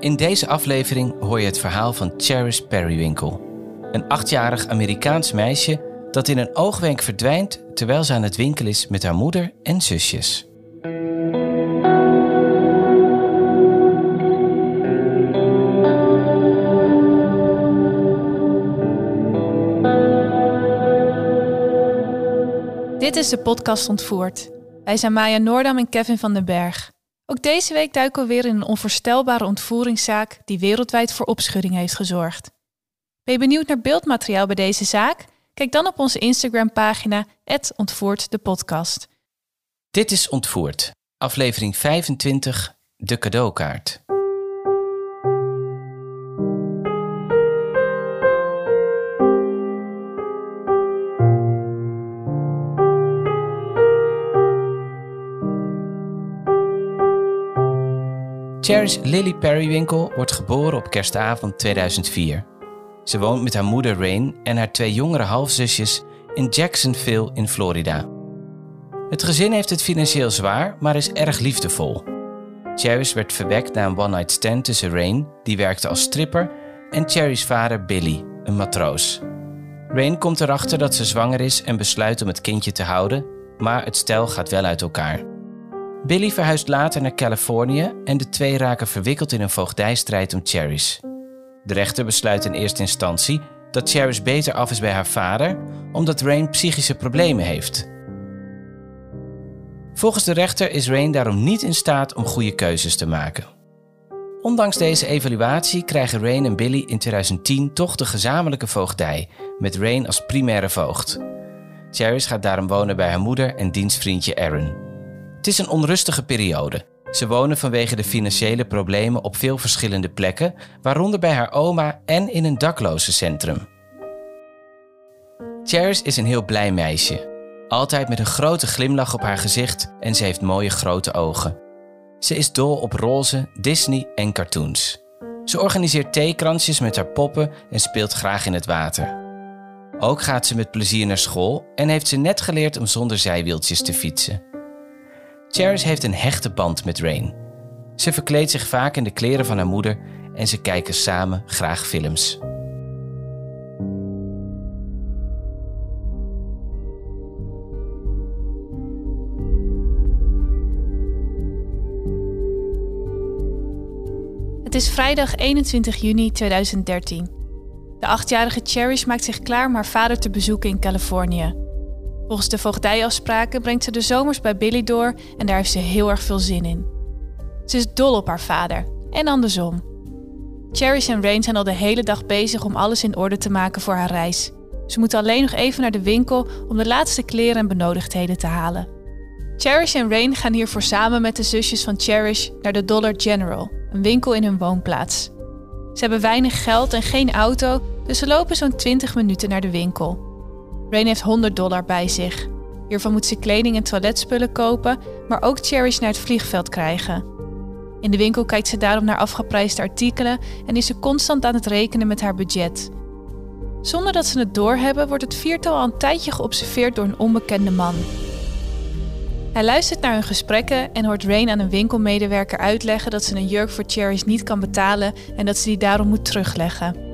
In deze aflevering hoor je het verhaal van Cherish Periwinkle. Een achtjarig Amerikaans meisje dat in een oogwenk verdwijnt terwijl ze aan het winkelen is met haar moeder en zusjes. Dit is de podcast Ontvoerd. Wij zijn Maya Noordam en Kevin van den Berg. Ook deze week duiken we weer in een onvoorstelbare ontvoeringszaak die wereldwijd voor opschudding heeft gezorgd. Ben je benieuwd naar beeldmateriaal bij deze zaak? Kijk dan op onze Instagram-pagina Ontvoerd de podcast. Dit is Ontvoerd, aflevering 25, de cadeaukaart. Cherish Lily Periwinkle wordt geboren op kerstavond 2004. Ze woont met haar moeder Rain en haar twee jongere halfzusjes in Jacksonville in Florida. Het gezin heeft het financieel zwaar, maar is erg liefdevol. Cherish werd verwekt na een one-night stand tussen Rain, die werkte als stripper, en Cherry's vader Billy, een matroos. Rain komt erachter dat ze zwanger is en besluit om het kindje te houden, maar het stel gaat wel uit elkaar. Billy verhuist later naar Californië en de twee raken verwikkeld in een voogdijstrijd om Cherish. De rechter besluit in eerste instantie dat Cherish beter af is bij haar vader, omdat Rain psychische problemen heeft. Volgens de rechter is Rain daarom niet in staat om goede keuzes te maken. Ondanks deze evaluatie krijgen Rain en Billy in 2010 toch de gezamenlijke voogdij, met Rain als primaire voogd. Cherish gaat daarom wonen bij haar moeder en dienstvriendje Aaron. Het is een onrustige periode. Ze wonen vanwege de financiële problemen op veel verschillende plekken, waaronder bij haar oma en in een daklozencentrum. Cherish is een heel blij meisje. Altijd met een grote glimlach op haar gezicht en ze heeft mooie grote ogen. Ze is dol op roze, Disney en cartoons. Ze organiseert theekransjes met haar poppen en speelt graag in het water. Ook gaat ze met plezier naar school en heeft ze net geleerd om zonder zijwieltjes te fietsen. Cherish heeft een hechte band met Rain. Ze verkleedt zich vaak in de kleren van haar moeder en ze kijken samen graag films. Het is vrijdag 21 juni 2013. De achtjarige Cherish maakt zich klaar om haar vader te bezoeken in Californië. Volgens de voogdijafspraken brengt ze de zomers bij Billy door en daar heeft ze heel erg veel zin in. Ze is dol op haar vader en andersom. Cherish en Rain zijn al de hele dag bezig om alles in orde te maken voor haar reis. Ze moeten alleen nog even naar de winkel om de laatste kleren en benodigdheden te halen. Cherish en Rain gaan hiervoor samen met de zusjes van Cherish naar de Dollar General, een winkel in hun woonplaats. Ze hebben weinig geld en geen auto, dus ze lopen zo'n 20 minuten naar de winkel. Rain heeft 100 dollar bij zich. Hiervan moet ze kleding en toiletspullen kopen, maar ook Cherish naar het vliegveld krijgen. In de winkel kijkt ze daarom naar afgeprijsde artikelen en is ze constant aan het rekenen met haar budget. Zonder dat ze het doorhebben, wordt het viertal al een tijdje geobserveerd door een onbekende man. Hij luistert naar hun gesprekken en hoort Rain aan een winkelmedewerker uitleggen dat ze een jurk voor Cherish niet kan betalen en dat ze die daarom moet terugleggen.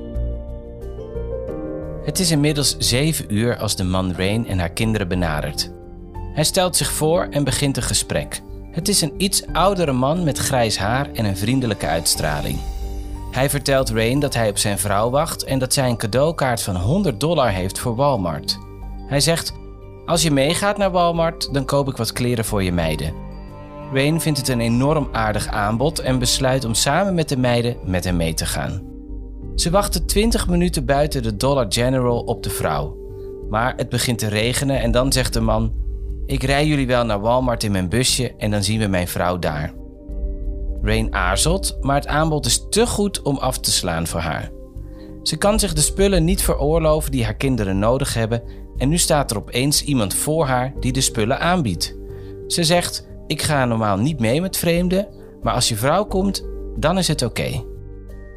Het is inmiddels zeven uur als de man Rain en haar kinderen benadert. Hij stelt zich voor en begint een gesprek. Het is een iets oudere man met grijs haar en een vriendelijke uitstraling. Hij vertelt Rain dat hij op zijn vrouw wacht en dat zij een cadeaukaart van 100 dollar heeft voor Walmart. Hij zegt: Als je meegaat naar Walmart, dan koop ik wat kleren voor je meiden. Rain vindt het een enorm aardig aanbod en besluit om samen met de meiden met hem mee te gaan. Ze wachten 20 minuten buiten de Dollar General op de vrouw. Maar het begint te regenen en dan zegt de man: Ik rij jullie wel naar Walmart in mijn busje en dan zien we mijn vrouw daar. Rain aarzelt, maar het aanbod is te goed om af te slaan voor haar. Ze kan zich de spullen niet veroorloven die haar kinderen nodig hebben en nu staat er opeens iemand voor haar die de spullen aanbiedt. Ze zegt: Ik ga normaal niet mee met vreemden, maar als je vrouw komt, dan is het oké.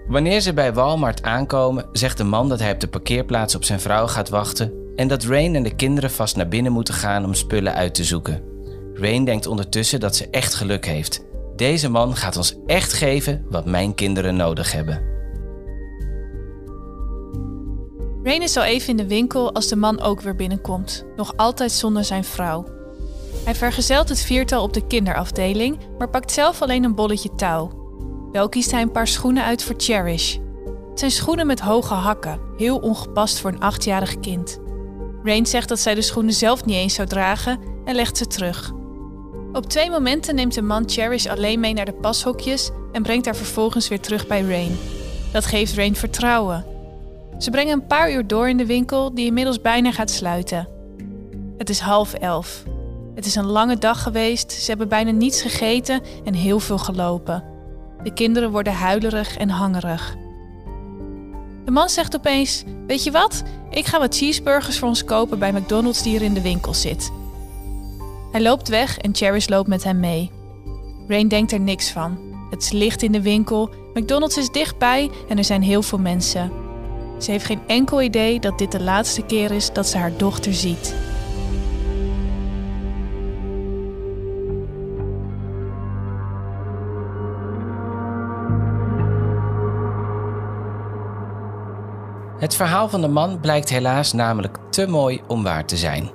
Wanneer ze bij Walmart aankomen, zegt de man dat hij op de parkeerplaats op zijn vrouw gaat wachten en dat Rain en de kinderen vast naar binnen moeten gaan om spullen uit te zoeken. Rain denkt ondertussen dat ze echt geluk heeft. Deze man gaat ons echt geven wat mijn kinderen nodig hebben. Rain is al even in de winkel als de man ook weer binnenkomt, nog altijd zonder zijn vrouw. Hij vergezelt het viertal op de kinderafdeling, maar pakt zelf alleen een bolletje touw. Wel kiest hij een paar schoenen uit voor Cherish. Het zijn schoenen met hoge hakken, heel ongepast voor een achtjarig kind. Rain zegt dat zij de schoenen zelf niet eens zou dragen en legt ze terug. Op twee momenten neemt de man Cherish alleen mee naar de pashokjes en brengt haar vervolgens weer terug bij Rain. Dat geeft Rain vertrouwen. Ze brengen een paar uur door in de winkel die inmiddels bijna gaat sluiten. Het is half elf. Het is een lange dag geweest, ze hebben bijna niets gegeten en heel veel gelopen. De kinderen worden huilerig en hangerig. De man zegt opeens: Weet je wat? Ik ga wat cheeseburgers voor ons kopen bij McDonald's die hier in de winkel zit. Hij loopt weg en Cherish loopt met hem mee. Rain denkt er niks van. Het is licht in de winkel, McDonald's is dichtbij en er zijn heel veel mensen. Ze heeft geen enkel idee dat dit de laatste keer is dat ze haar dochter ziet. Het verhaal van de man blijkt helaas namelijk te mooi om waar te zijn.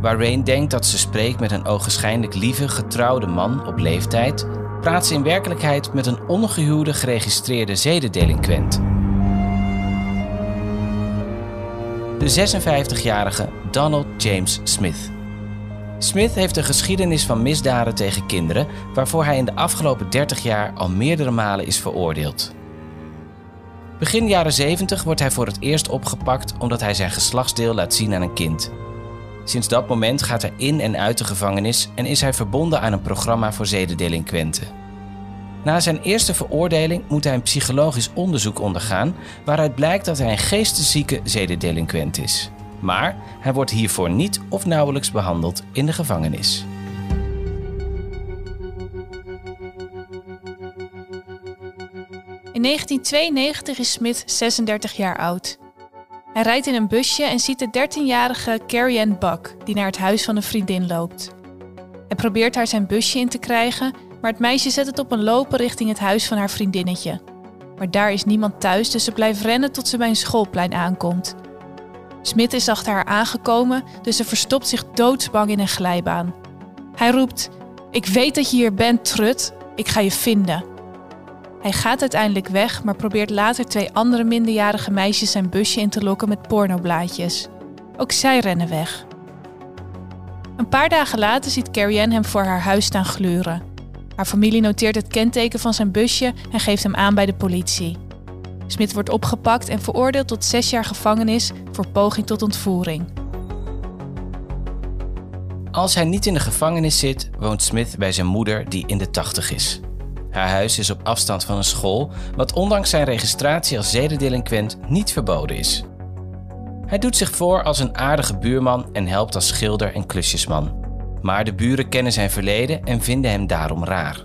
Waar Rain denkt dat ze spreekt met een ogenschijnlijk lieve, getrouwde man op leeftijd, praat ze in werkelijkheid met een ongehuwde geregistreerde zedendelinquent. De 56-jarige Donald James Smith. Smith heeft een geschiedenis van misdaden tegen kinderen, waarvoor hij in de afgelopen 30 jaar al meerdere malen is veroordeeld. Begin jaren 70 wordt hij voor het eerst opgepakt omdat hij zijn geslachtsdeel laat zien aan een kind. Sinds dat moment gaat hij in en uit de gevangenis en is hij verbonden aan een programma voor zedendelinquenten. Na zijn eerste veroordeling moet hij een psychologisch onderzoek ondergaan waaruit blijkt dat hij een geesteszieke zedendelinquent is. Maar hij wordt hiervoor niet of nauwelijks behandeld in de gevangenis. In 1992 is Smith 36 jaar oud. Hij rijdt in een busje en ziet de 13-jarige Carrie Ann Buck, die naar het huis van een vriendin loopt. Hij probeert haar zijn busje in te krijgen, maar het meisje zet het op een lopen richting het huis van haar vriendinnetje. Maar daar is niemand thuis, dus ze blijft rennen tot ze bij een schoolplein aankomt. Smith is achter haar aangekomen, dus ze verstopt zich doodsbang in een glijbaan. Hij roept: Ik weet dat je hier bent, trut. Ik ga je vinden. Hij gaat uiteindelijk weg, maar probeert later twee andere minderjarige meisjes zijn busje in te lokken met pornoblaadjes. Ook zij rennen weg. Een paar dagen later ziet Carrie Ann hem voor haar huis staan gluren. Haar familie noteert het kenteken van zijn busje en geeft hem aan bij de politie. Smit wordt opgepakt en veroordeeld tot zes jaar gevangenis voor poging tot ontvoering. Als hij niet in de gevangenis zit, woont Smith bij zijn moeder, die in de 80 is. Haar huis is op afstand van een school, wat ondanks zijn registratie als zedendelinquent niet verboden is. Hij doet zich voor als een aardige buurman en helpt als schilder en klusjesman. Maar de buren kennen zijn verleden en vinden hem daarom raar.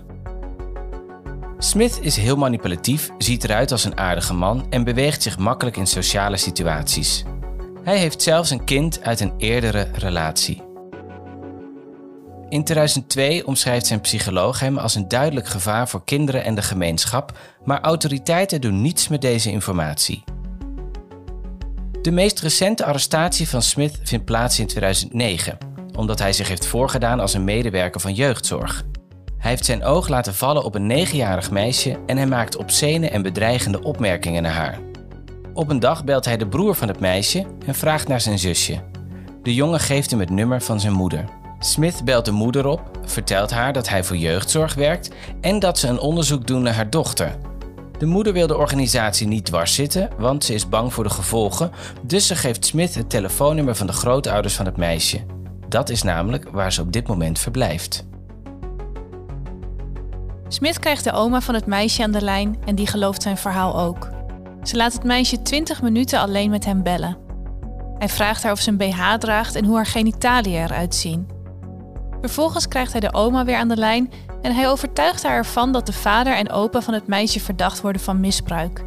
Smith is heel manipulatief, ziet eruit als een aardige man en beweegt zich makkelijk in sociale situaties. Hij heeft zelfs een kind uit een eerdere relatie. In 2002 omschrijft zijn psycholoog hem als een duidelijk gevaar voor kinderen en de gemeenschap, maar autoriteiten doen niets met deze informatie. De meest recente arrestatie van Smith vindt plaats in 2009, omdat hij zich heeft voorgedaan als een medewerker van jeugdzorg. Hij heeft zijn oog laten vallen op een negenjarig meisje en hij maakt obscene en bedreigende opmerkingen naar haar. Op een dag belt hij de broer van het meisje en vraagt naar zijn zusje. De jongen geeft hem het nummer van zijn moeder. Smith belt de moeder op, vertelt haar dat hij voor jeugdzorg werkt en dat ze een onderzoek doen naar haar dochter. De moeder wil de organisatie niet dwars zitten, want ze is bang voor de gevolgen, dus ze geeft Smith het telefoonnummer van de grootouders van het meisje. Dat is namelijk waar ze op dit moment verblijft. Smith krijgt de oma van het meisje aan de lijn en die gelooft zijn verhaal ook. Ze laat het meisje 20 minuten alleen met hem bellen. Hij vraagt haar of ze een BH draagt en hoe haar genitaliën eruit zien. Vervolgens krijgt hij de oma weer aan de lijn en hij overtuigt haar ervan dat de vader en opa van het meisje verdacht worden van misbruik.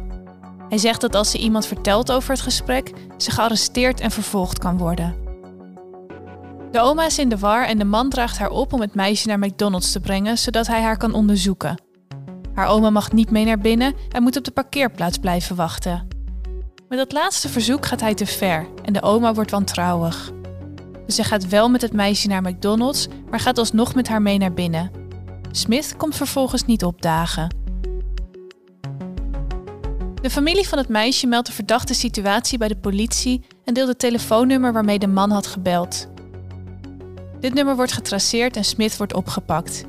Hij zegt dat als ze iemand vertelt over het gesprek, ze gearresteerd en vervolgd kan worden. De oma is in de war en de man draagt haar op om het meisje naar McDonald's te brengen, zodat hij haar kan onderzoeken. Haar oma mag niet mee naar binnen en moet op de parkeerplaats blijven wachten. Met dat laatste verzoek gaat hij te ver en de oma wordt wantrouwig. Ze gaat wel met het meisje naar McDonald's, maar gaat alsnog met haar mee naar binnen. Smith komt vervolgens niet opdagen. De familie van het meisje meldt de verdachte situatie bij de politie en deelt het telefoonnummer waarmee de man had gebeld. Dit nummer wordt getraceerd en Smith wordt opgepakt.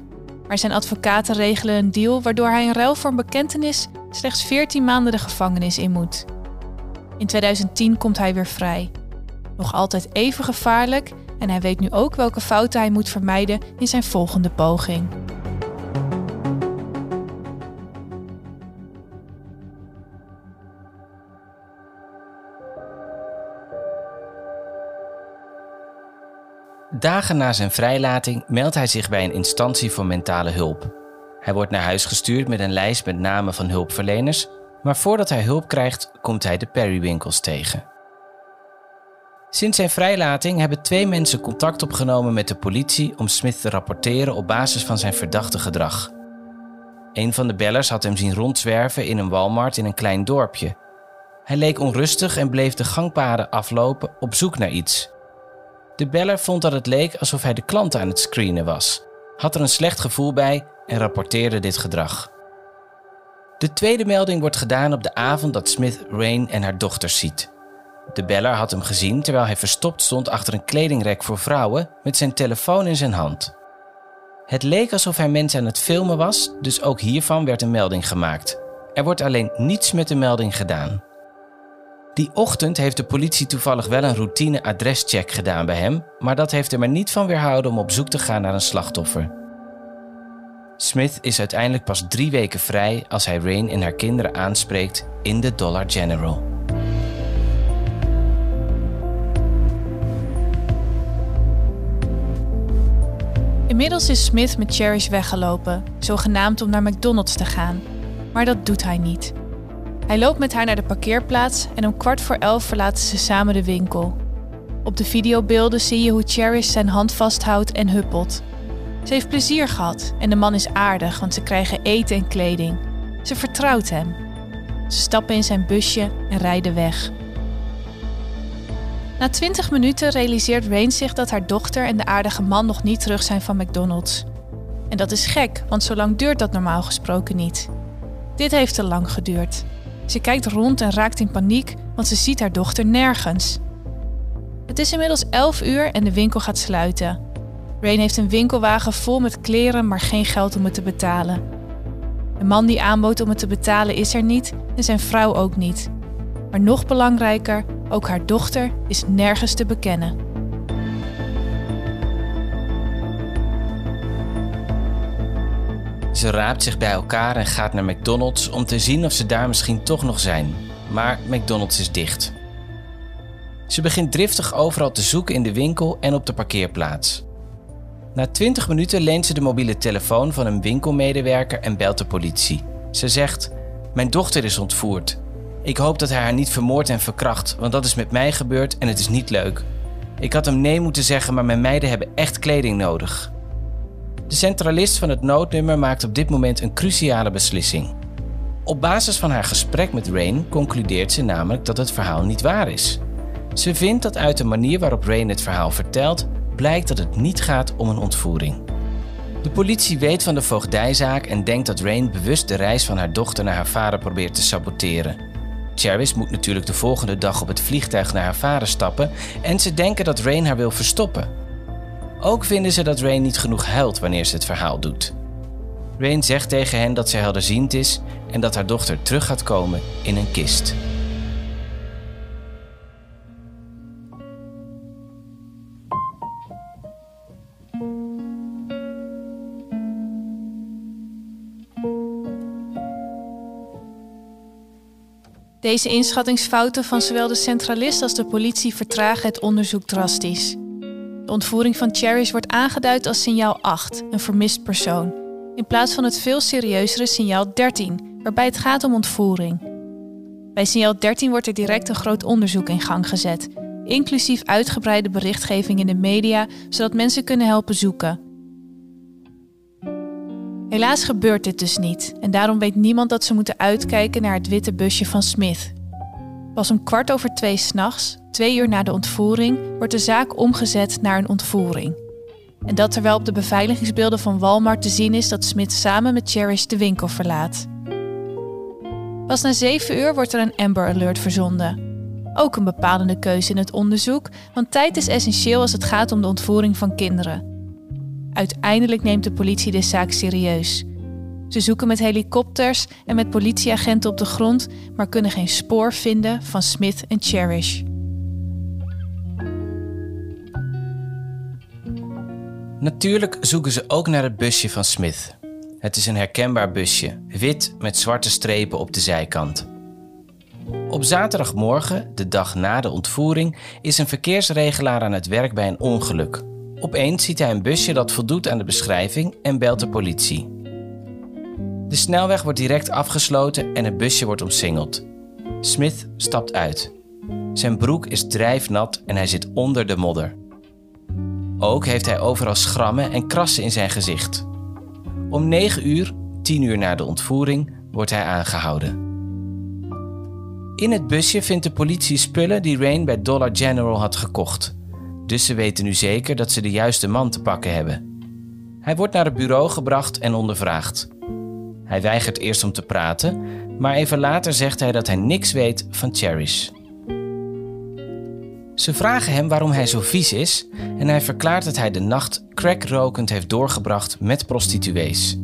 Maar zijn advocaten regelen een deal waardoor hij in ruil voor een bekentenis slechts 14 maanden de gevangenis in moet. In 2010 komt hij weer vrij. Nog altijd even gevaarlijk en hij weet nu ook welke fouten hij moet vermijden in zijn volgende poging. Dagen na zijn vrijlating meldt hij zich bij een instantie voor mentale hulp. Hij wordt naar huis gestuurd met een lijst met namen van hulpverleners, maar voordat hij hulp krijgt, komt hij de Perrywinkels tegen. Sinds zijn vrijlating hebben twee mensen contact opgenomen met de politie om Smith te rapporteren op basis van zijn verdachte gedrag. Een van de bellers had hem zien rondzwerven in een Walmart in een klein dorpje. Hij leek onrustig en bleef de gangpaden aflopen op zoek naar iets. De beller vond dat het leek alsof hij de klant aan het screenen was, had er een slecht gevoel bij en rapporteerde dit gedrag. De tweede melding wordt gedaan op de avond dat Smith Rain en haar dochters ziet. De beller had hem gezien terwijl hij verstopt stond achter een kledingrek voor vrouwen met zijn telefoon in zijn hand. Het leek alsof hij mensen aan het filmen was, dus ook hiervan werd een melding gemaakt. Er wordt alleen niets met de melding gedaan. Die ochtend heeft de politie toevallig wel een routine adrescheck gedaan bij hem, maar dat heeft hem er niet van weerhouden om op zoek te gaan naar een slachtoffer. Smith is uiteindelijk pas drie weken vrij als hij Rain en haar kinderen aanspreekt in de Dollar General. Inmiddels is Smith met Cherish weggelopen, zogenaamd om naar McDonald's te gaan. Maar dat doet hij niet. Hij loopt met haar naar de parkeerplaats en om kwart voor elf verlaten ze samen de winkel. Op de videobeelden zie je hoe Cherish zijn hand vasthoudt en huppelt. Ze heeft plezier gehad en de man is aardig, want ze krijgen eten en kleding. Ze vertrouwt hem. Ze stappen in zijn busje en rijden weg. Na 20 minuten realiseert Rain zich dat haar dochter en de aardige man nog niet terug zijn van McDonald's. En dat is gek, want zo lang duurt dat normaal gesproken niet. Dit heeft te lang geduurd. Ze kijkt rond en raakt in paniek, want ze ziet haar dochter nergens. Het is inmiddels 11 uur en de winkel gaat sluiten. Rain heeft een winkelwagen vol met kleren, maar geen geld om het te betalen. De man die aanbood om het te betalen is er niet en zijn vrouw ook niet. Maar nog belangrijker, ook haar dochter is nergens te bekennen. Ze raapt zich bij elkaar en gaat naar McDonald's om te zien of ze daar misschien toch nog zijn. Maar McDonald's is dicht. Ze begint driftig overal te zoeken in de winkel en op de parkeerplaats. Na 20 minuten leent ze de mobiele telefoon van een winkelmedewerker en belt de politie. Ze zegt: Mijn dochter is ontvoerd. Ik hoop dat hij haar niet vermoordt en verkracht, want dat is met mij gebeurd en het is niet leuk. Ik had hem nee moeten zeggen, maar mijn meiden hebben echt kleding nodig. De centralist van het noodnummer maakt op dit moment een cruciale beslissing. Op basis van haar gesprek met Rain concludeert ze namelijk dat het verhaal niet waar is. Ze vindt dat uit de manier waarop Rain het verhaal vertelt, blijkt dat het niet gaat om een ontvoering. De politie weet van de voogdijzaak en denkt dat Rain bewust de reis van haar dochter naar haar vader probeert te saboteren. Charis moet natuurlijk de volgende dag op het vliegtuig naar haar vader stappen en ze denken dat Rain haar wil verstoppen. Ook vinden ze dat Rain niet genoeg huilt wanneer ze het verhaal doet. Rain zegt tegen hen dat ze helderziend is en dat haar dochter terug gaat komen in een kist. Deze inschattingsfouten van zowel de centralist als de politie vertragen het onderzoek drastisch. De ontvoering van Cherish wordt aangeduid als signaal 8, een vermist persoon, in plaats van het veel serieuzere signaal 13, waarbij het gaat om ontvoering. Bij signaal 13 wordt er direct een groot onderzoek in gang gezet, inclusief uitgebreide berichtgeving in de media, zodat mensen kunnen helpen zoeken. Helaas gebeurt dit dus niet en daarom weet niemand dat ze moeten uitkijken naar het witte busje van Smith. Pas om kwart over twee s'nachts, twee uur na de ontvoering, wordt de zaak omgezet naar een ontvoering. En dat terwijl op de beveiligingsbeelden van Walmart te zien is dat Smith samen met Cherish de winkel verlaat. Pas na zeven uur wordt er een Amber Alert verzonden. Ook een bepalende keuze in het onderzoek, want tijd is essentieel als het gaat om de ontvoering van kinderen. Uiteindelijk neemt de politie de zaak serieus. Ze zoeken met helikopters en met politieagenten op de grond, maar kunnen geen spoor vinden van Smith en Cherish. Natuurlijk zoeken ze ook naar het busje van Smith. Het is een herkenbaar busje, wit met zwarte strepen op de zijkant. Op zaterdagmorgen, de dag na de ontvoering, is een verkeersregelaar aan het werk bij een ongeluk. Opeens ziet hij een busje dat voldoet aan de beschrijving en belt de politie. De snelweg wordt direct afgesloten en het busje wordt omsingeld. Smith stapt uit. Zijn broek is drijfnat en hij zit onder de modder. Ook heeft hij overal schrammen en krassen in zijn gezicht. Om 9 uur, 10 uur na de ontvoering, wordt hij aangehouden. In het busje vindt de politie spullen die Rain bij Dollar General had gekocht. Dus ze weten nu zeker dat ze de juiste man te pakken hebben. Hij wordt naar het bureau gebracht en ondervraagd. Hij weigert eerst om te praten, maar even later zegt hij dat hij niks weet van Cherish. Ze vragen hem waarom hij zo vies is en hij verklaart dat hij de nacht crackrokend heeft doorgebracht met prostituees.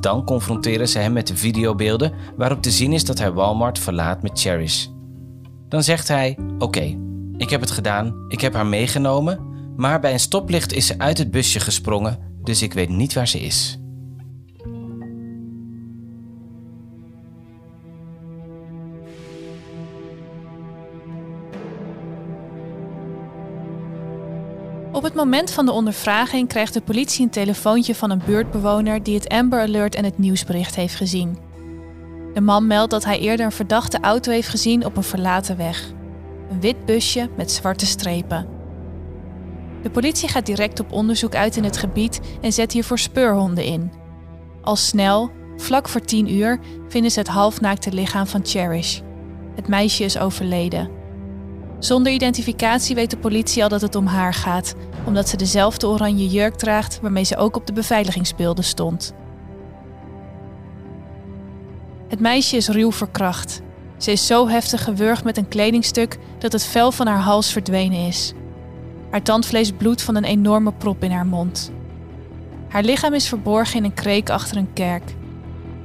Dan confronteren ze hem met de videobeelden waarop te zien is dat hij Walmart verlaat met Cherish. Dan zegt hij: Oké, ik heb het gedaan, ik heb haar meegenomen, maar bij een stoplicht is ze uit het busje gesprongen, dus ik weet niet waar ze is. Op het moment van de ondervraging krijgt de politie een telefoontje van een buurtbewoner die het Amber Alert en het nieuwsbericht heeft gezien. De man meldt dat hij eerder een verdachte auto heeft gezien op een verlaten weg. Een wit busje met zwarte strepen. De politie gaat direct op onderzoek uit in het gebied en zet hiervoor speurhonden in. Al snel, vlak voor tien uur, vinden ze het halfnaakte lichaam van Cherish. Het meisje is overleden. Zonder identificatie weet de politie al dat het om haar gaat, omdat ze dezelfde oranje jurk draagt waarmee ze ook op de beveiligingsbeelden stond. Het meisje is ruw verkracht. Ze is zo heftig gewurgd met een kledingstuk dat het vel van haar hals verdwenen is. Haar tandvlees bloedt van een enorme prop in haar mond. Haar lichaam is verborgen in een kreek achter een kerk.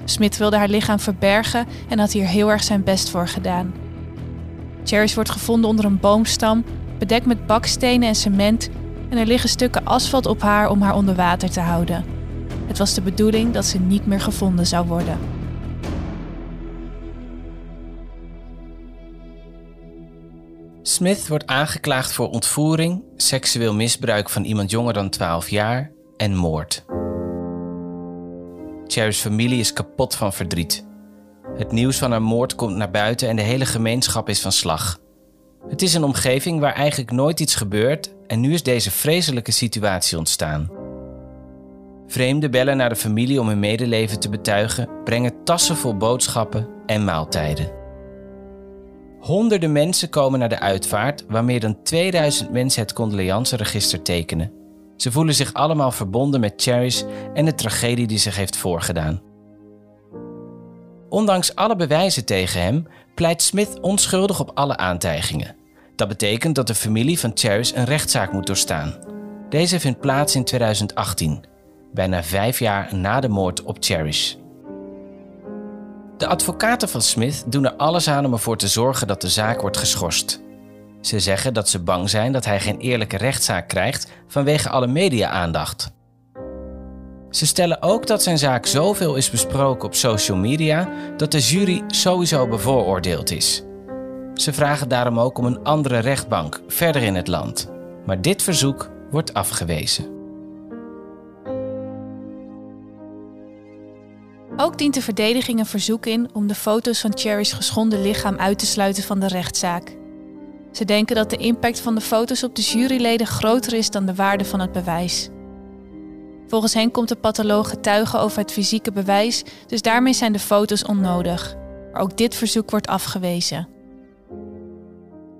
Smit wilde haar lichaam verbergen en had hier heel erg zijn best voor gedaan. Cherish wordt gevonden onder een boomstam, bedekt met bakstenen en cement en er liggen stukken asfalt op haar om haar onder water te houden. Het was de bedoeling dat ze niet meer gevonden zou worden. Smith wordt aangeklaagd voor ontvoering, seksueel misbruik van iemand jonger dan 12 jaar en moord. Cherry's familie is kapot van verdriet. Het nieuws van haar moord komt naar buiten en de hele gemeenschap is van slag. Het is een omgeving waar eigenlijk nooit iets gebeurt en nu is deze vreselijke situatie ontstaan. Vreemden bellen naar de familie om hun medeleven te betuigen, brengen tassen vol boodschappen en maaltijden. Honderden mensen komen naar de uitvaart, waar meer dan 2000 mensen het condoleanceregister tekenen. Ze voelen zich allemaal verbonden met Cherish en de tragedie die zich heeft voorgedaan. Ondanks alle bewijzen tegen hem pleit Smith onschuldig op alle aantijgingen. Dat betekent dat de familie van Cherish een rechtszaak moet doorstaan. Deze vindt plaats in 2018, bijna vijf jaar na de moord op Cherish. De advocaten van Smith doen er alles aan om ervoor te zorgen dat de zaak wordt geschorst. Ze zeggen dat ze bang zijn dat hij geen eerlijke rechtszaak krijgt vanwege alle media-aandacht. Ze stellen ook dat zijn zaak zoveel is besproken op social media dat de jury sowieso bevooroordeeld is. Ze vragen daarom ook om een andere rechtbank verder in het land. Maar dit verzoek wordt afgewezen. Ook dient de verdediging een verzoek in om de foto's van Cherry's geschonden lichaam uit te sluiten van de rechtszaak. Ze denken dat de impact van de foto's op de juryleden groter is dan de waarde van het bewijs. Volgens hen komt de patholoog getuigen over het fysieke bewijs, dus daarmee zijn de foto's onnodig. Maar ook dit verzoek wordt afgewezen.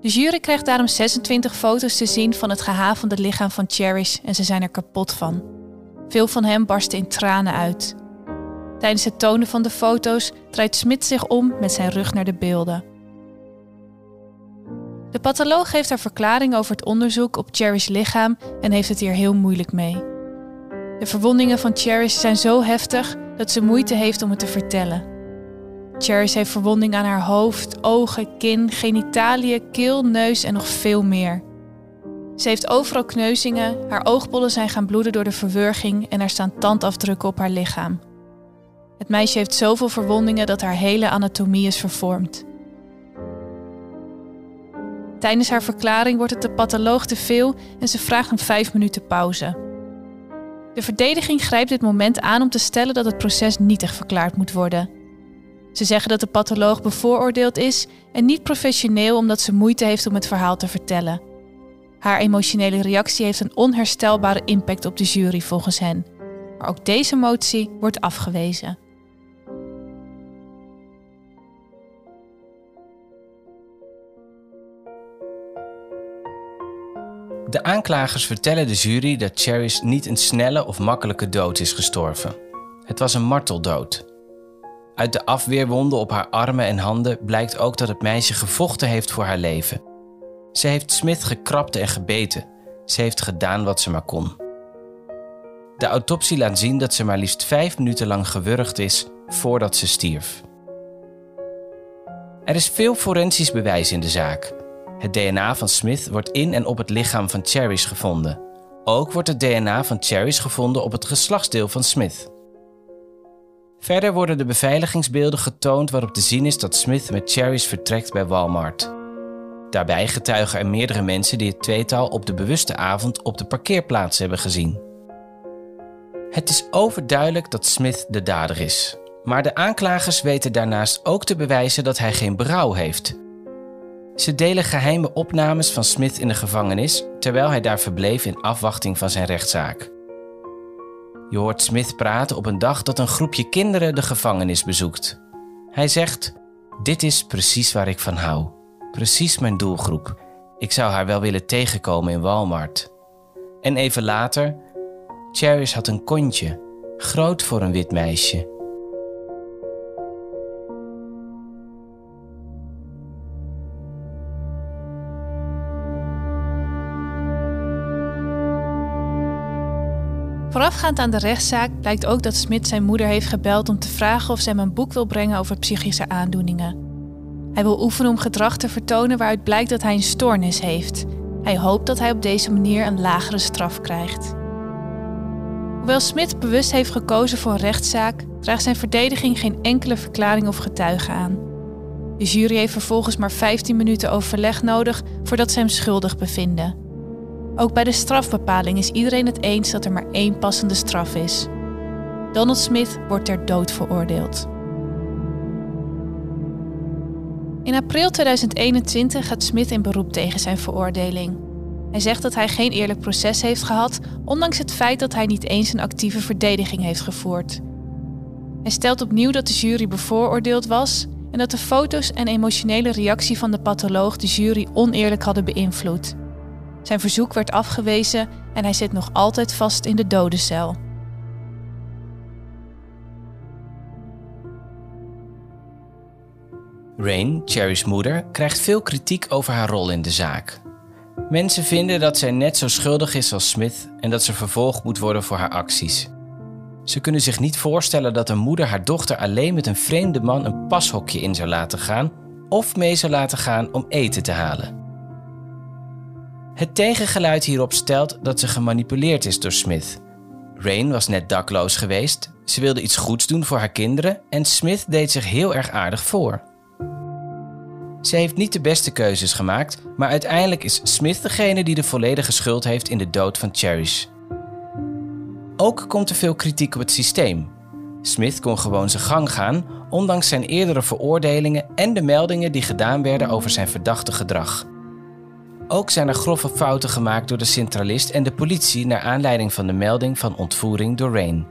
De jury krijgt daarom 26 foto's te zien van het gehavende lichaam van Cherish en ze zijn er kapot van. Veel van hem barsten in tranen uit. Tijdens het tonen van de foto's draait Smit zich om met zijn rug naar de beelden. De patholoog geeft haar verklaring over het onderzoek op Cherish lichaam en heeft het hier heel moeilijk mee. De verwondingen van Cherish zijn zo heftig dat ze moeite heeft om het te vertellen. Cherish heeft verwondingen aan haar hoofd, ogen, kin, genitaliën, keel, neus en nog veel meer. Ze heeft overal kneuzingen, haar oogbollen zijn gaan bloeden door de verwurging en er staan tandafdrukken op haar lichaam. Het meisje heeft zoveel verwondingen dat haar hele anatomie is vervormd. Tijdens haar verklaring wordt het de patholoog te veel en ze vraagt om vijf minuten pauze. De verdediging grijpt dit moment aan om te stellen dat het proces nietig verklaard moet worden. Ze zeggen dat de patholoog bevooroordeeld is en niet professioneel omdat ze moeite heeft om het verhaal te vertellen. Haar emotionele reactie heeft een onherstelbare impact op de jury volgens hen. Maar ook deze motie wordt afgewezen. De aanklagers vertellen de jury dat Cherish niet een snelle of makkelijke dood is gestorven. Het was een marteldood. Uit de afweerwonden op haar armen en handen blijkt ook dat het meisje gevochten heeft voor haar leven. Ze heeft Smith gekrapt en gebeten. Ze heeft gedaan wat ze maar kon. De autopsie laat zien dat ze maar liefst vijf minuten lang gewurgd is voordat ze stierf. Er is veel forensisch bewijs in de zaak. Het DNA van Smith wordt in en op het lichaam van Cherish gevonden. Ook wordt het DNA van Cherish gevonden op het geslachtsdeel van Smith. Verder worden de beveiligingsbeelden getoond waarop te zien is dat Smith met Cherish vertrekt bij Walmart. Daarbij getuigen er meerdere mensen die het tweetal op de bewuste avond op de parkeerplaats hebben gezien. Het is overduidelijk dat Smith de dader is. Maar de aanklagers weten daarnaast ook te bewijzen dat hij geen berouw heeft ze delen geheime opnames van Smith in de gevangenis terwijl hij daar verbleef in afwachting van zijn rechtszaak. Je hoort Smith praten op een dag dat een groepje kinderen de gevangenis bezoekt. Hij zegt: Dit is precies waar ik van hou. Precies mijn doelgroep. Ik zou haar wel willen tegenkomen in Walmart. En even later: Cherish had een kontje, groot voor een wit meisje. Voorafgaand aan de rechtszaak blijkt ook dat Smit zijn moeder heeft gebeld om te vragen of ze hem een boek wil brengen over psychische aandoeningen. Hij wil oefenen om gedrag te vertonen waaruit blijkt dat hij een stoornis heeft. Hij hoopt dat hij op deze manier een lagere straf krijgt. Hoewel Smit bewust heeft gekozen voor een rechtszaak, draagt zijn verdediging geen enkele verklaring of getuige aan. De jury heeft vervolgens maar 15 minuten overleg nodig voordat ze hem schuldig bevinden. Ook bij de strafbepaling is iedereen het eens dat er maar één passende straf is. Donald Smith wordt ter dood veroordeeld. In april 2021 gaat Smith in beroep tegen zijn veroordeling. Hij zegt dat hij geen eerlijk proces heeft gehad, ondanks het feit dat hij niet eens een actieve verdediging heeft gevoerd. Hij stelt opnieuw dat de jury bevooroordeeld was en dat de foto's en emotionele reactie van de patholoog de jury oneerlijk hadden beïnvloed. Zijn verzoek werd afgewezen en hij zit nog altijd vast in de dodencel. Rain, Cherry's moeder, krijgt veel kritiek over haar rol in de zaak. Mensen vinden dat zij net zo schuldig is als Smith en dat ze vervolgd moet worden voor haar acties. Ze kunnen zich niet voorstellen dat een moeder haar dochter alleen met een vreemde man een pashokje in zou laten gaan of mee zou laten gaan om eten te halen. Het tegengeluid hierop stelt dat ze gemanipuleerd is door Smith. Rain was net dakloos geweest, ze wilde iets goeds doen voor haar kinderen en Smith deed zich heel erg aardig voor. Ze heeft niet de beste keuzes gemaakt, maar uiteindelijk is Smith degene die de volledige schuld heeft in de dood van Cherish. Ook komt er veel kritiek op het systeem. Smith kon gewoon zijn gang gaan, ondanks zijn eerdere veroordelingen en de meldingen die gedaan werden over zijn verdachte gedrag. Ook zijn er grove fouten gemaakt door de centralist en de politie naar aanleiding van de melding van ontvoering door Rain.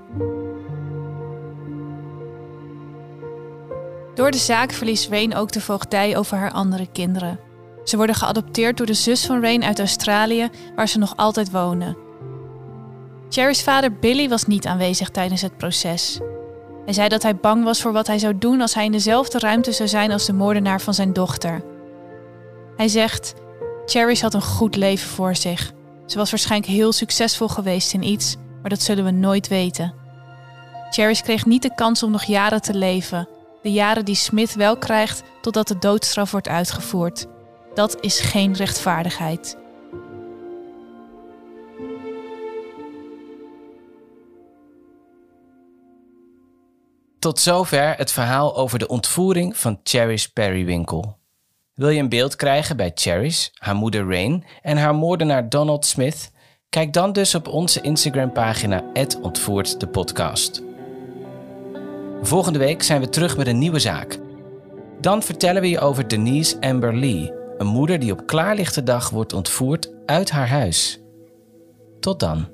Door de zaak verliest Rain ook de voogdij over haar andere kinderen. Ze worden geadopteerd door de zus van Rain uit Australië, waar ze nog altijd wonen. Cherry's vader Billy was niet aanwezig tijdens het proces. Hij zei dat hij bang was voor wat hij zou doen als hij in dezelfde ruimte zou zijn als de moordenaar van zijn dochter. Hij zegt: Cherish had een goed leven voor zich. Ze was waarschijnlijk heel succesvol geweest in iets, maar dat zullen we nooit weten. Cherish kreeg niet de kans om nog jaren te leven. De jaren die Smith wel krijgt totdat de doodstraf wordt uitgevoerd. Dat is geen rechtvaardigheid. Tot zover het verhaal over de ontvoering van Cherish Periwinkle. Wil je een beeld krijgen bij Cherish, haar moeder Rain en haar moordenaar Donald Smith? Kijk dan dus op onze Instagram-pagina ontvoerd de podcast. Volgende week zijn we terug met een nieuwe zaak. Dan vertellen we je over Denise Amber Lee, een moeder die op klaarlichte dag wordt ontvoerd uit haar huis. Tot dan.